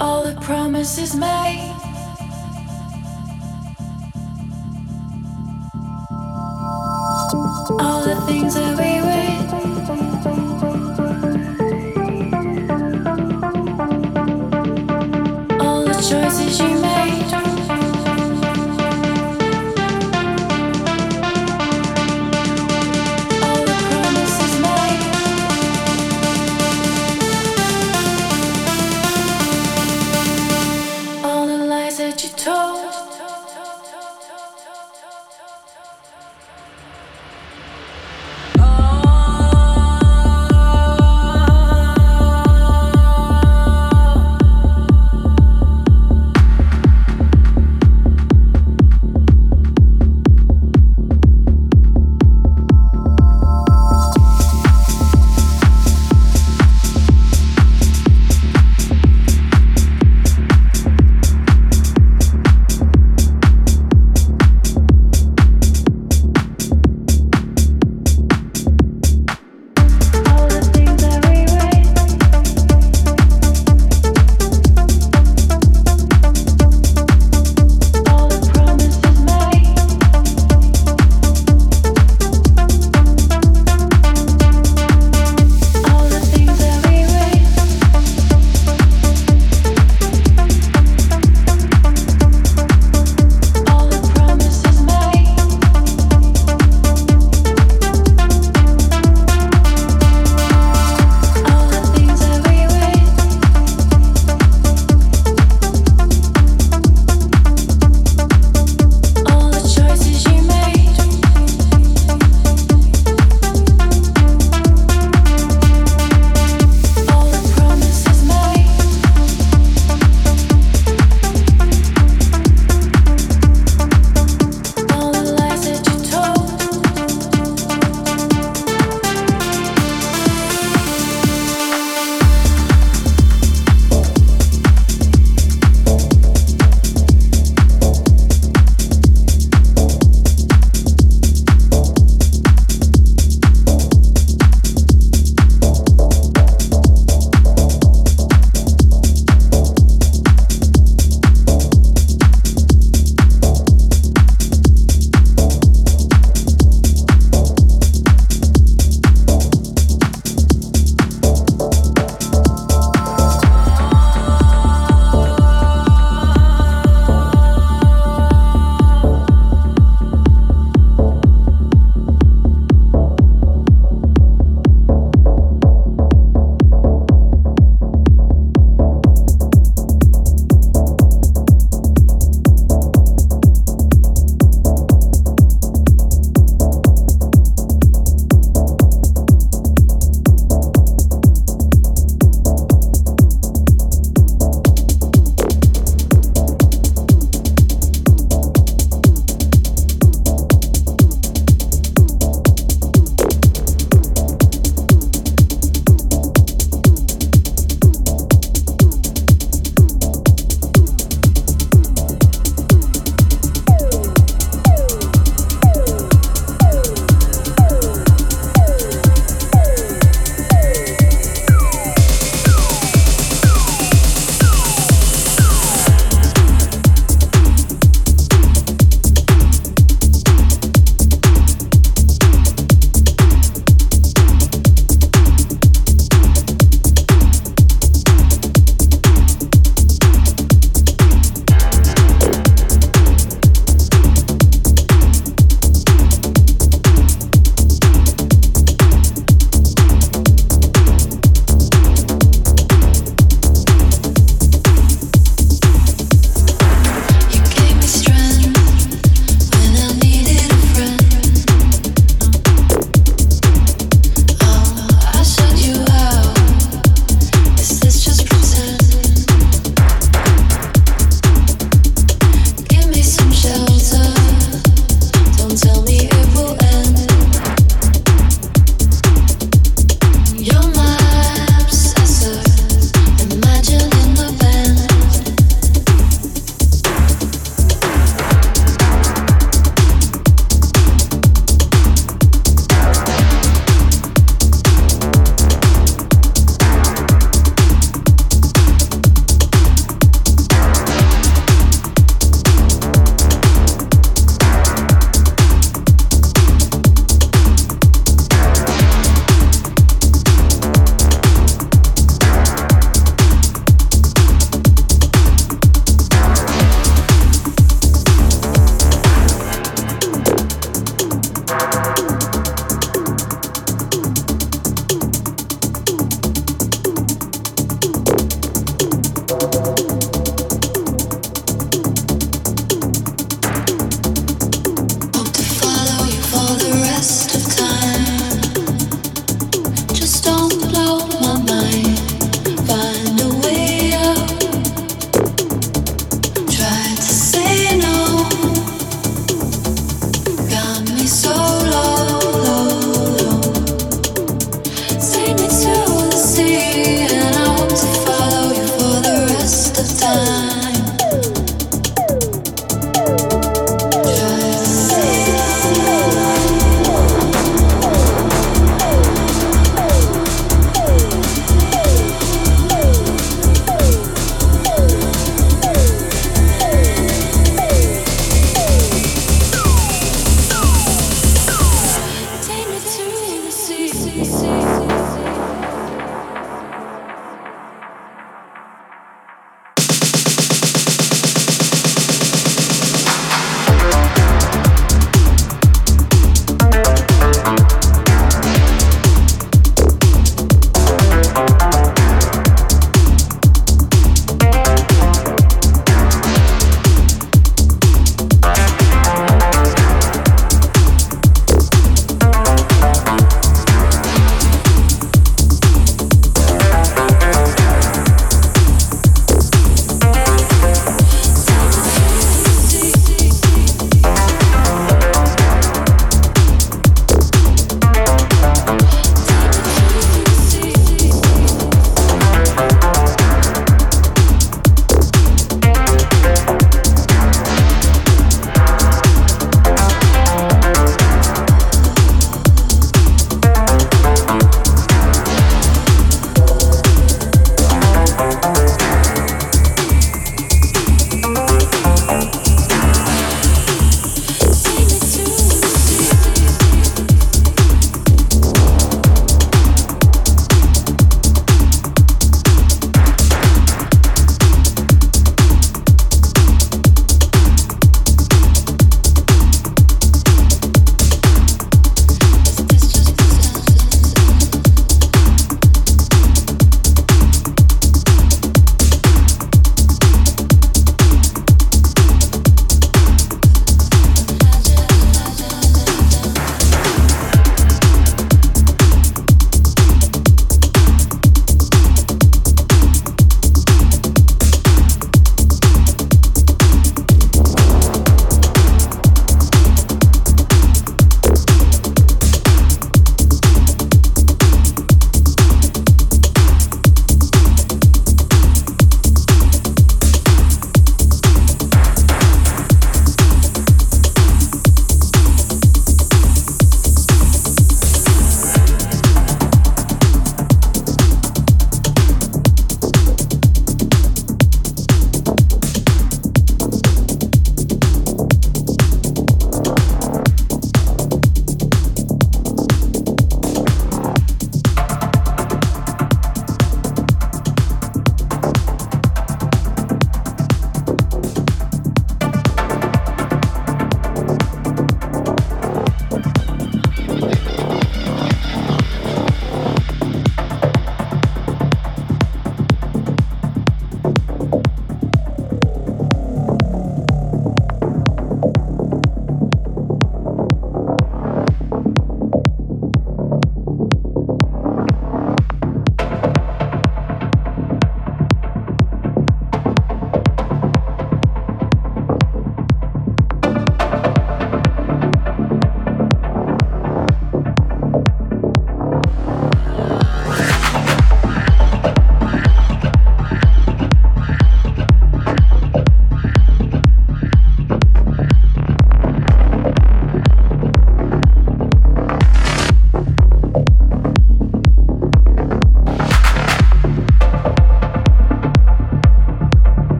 All the promises made. All the things that we.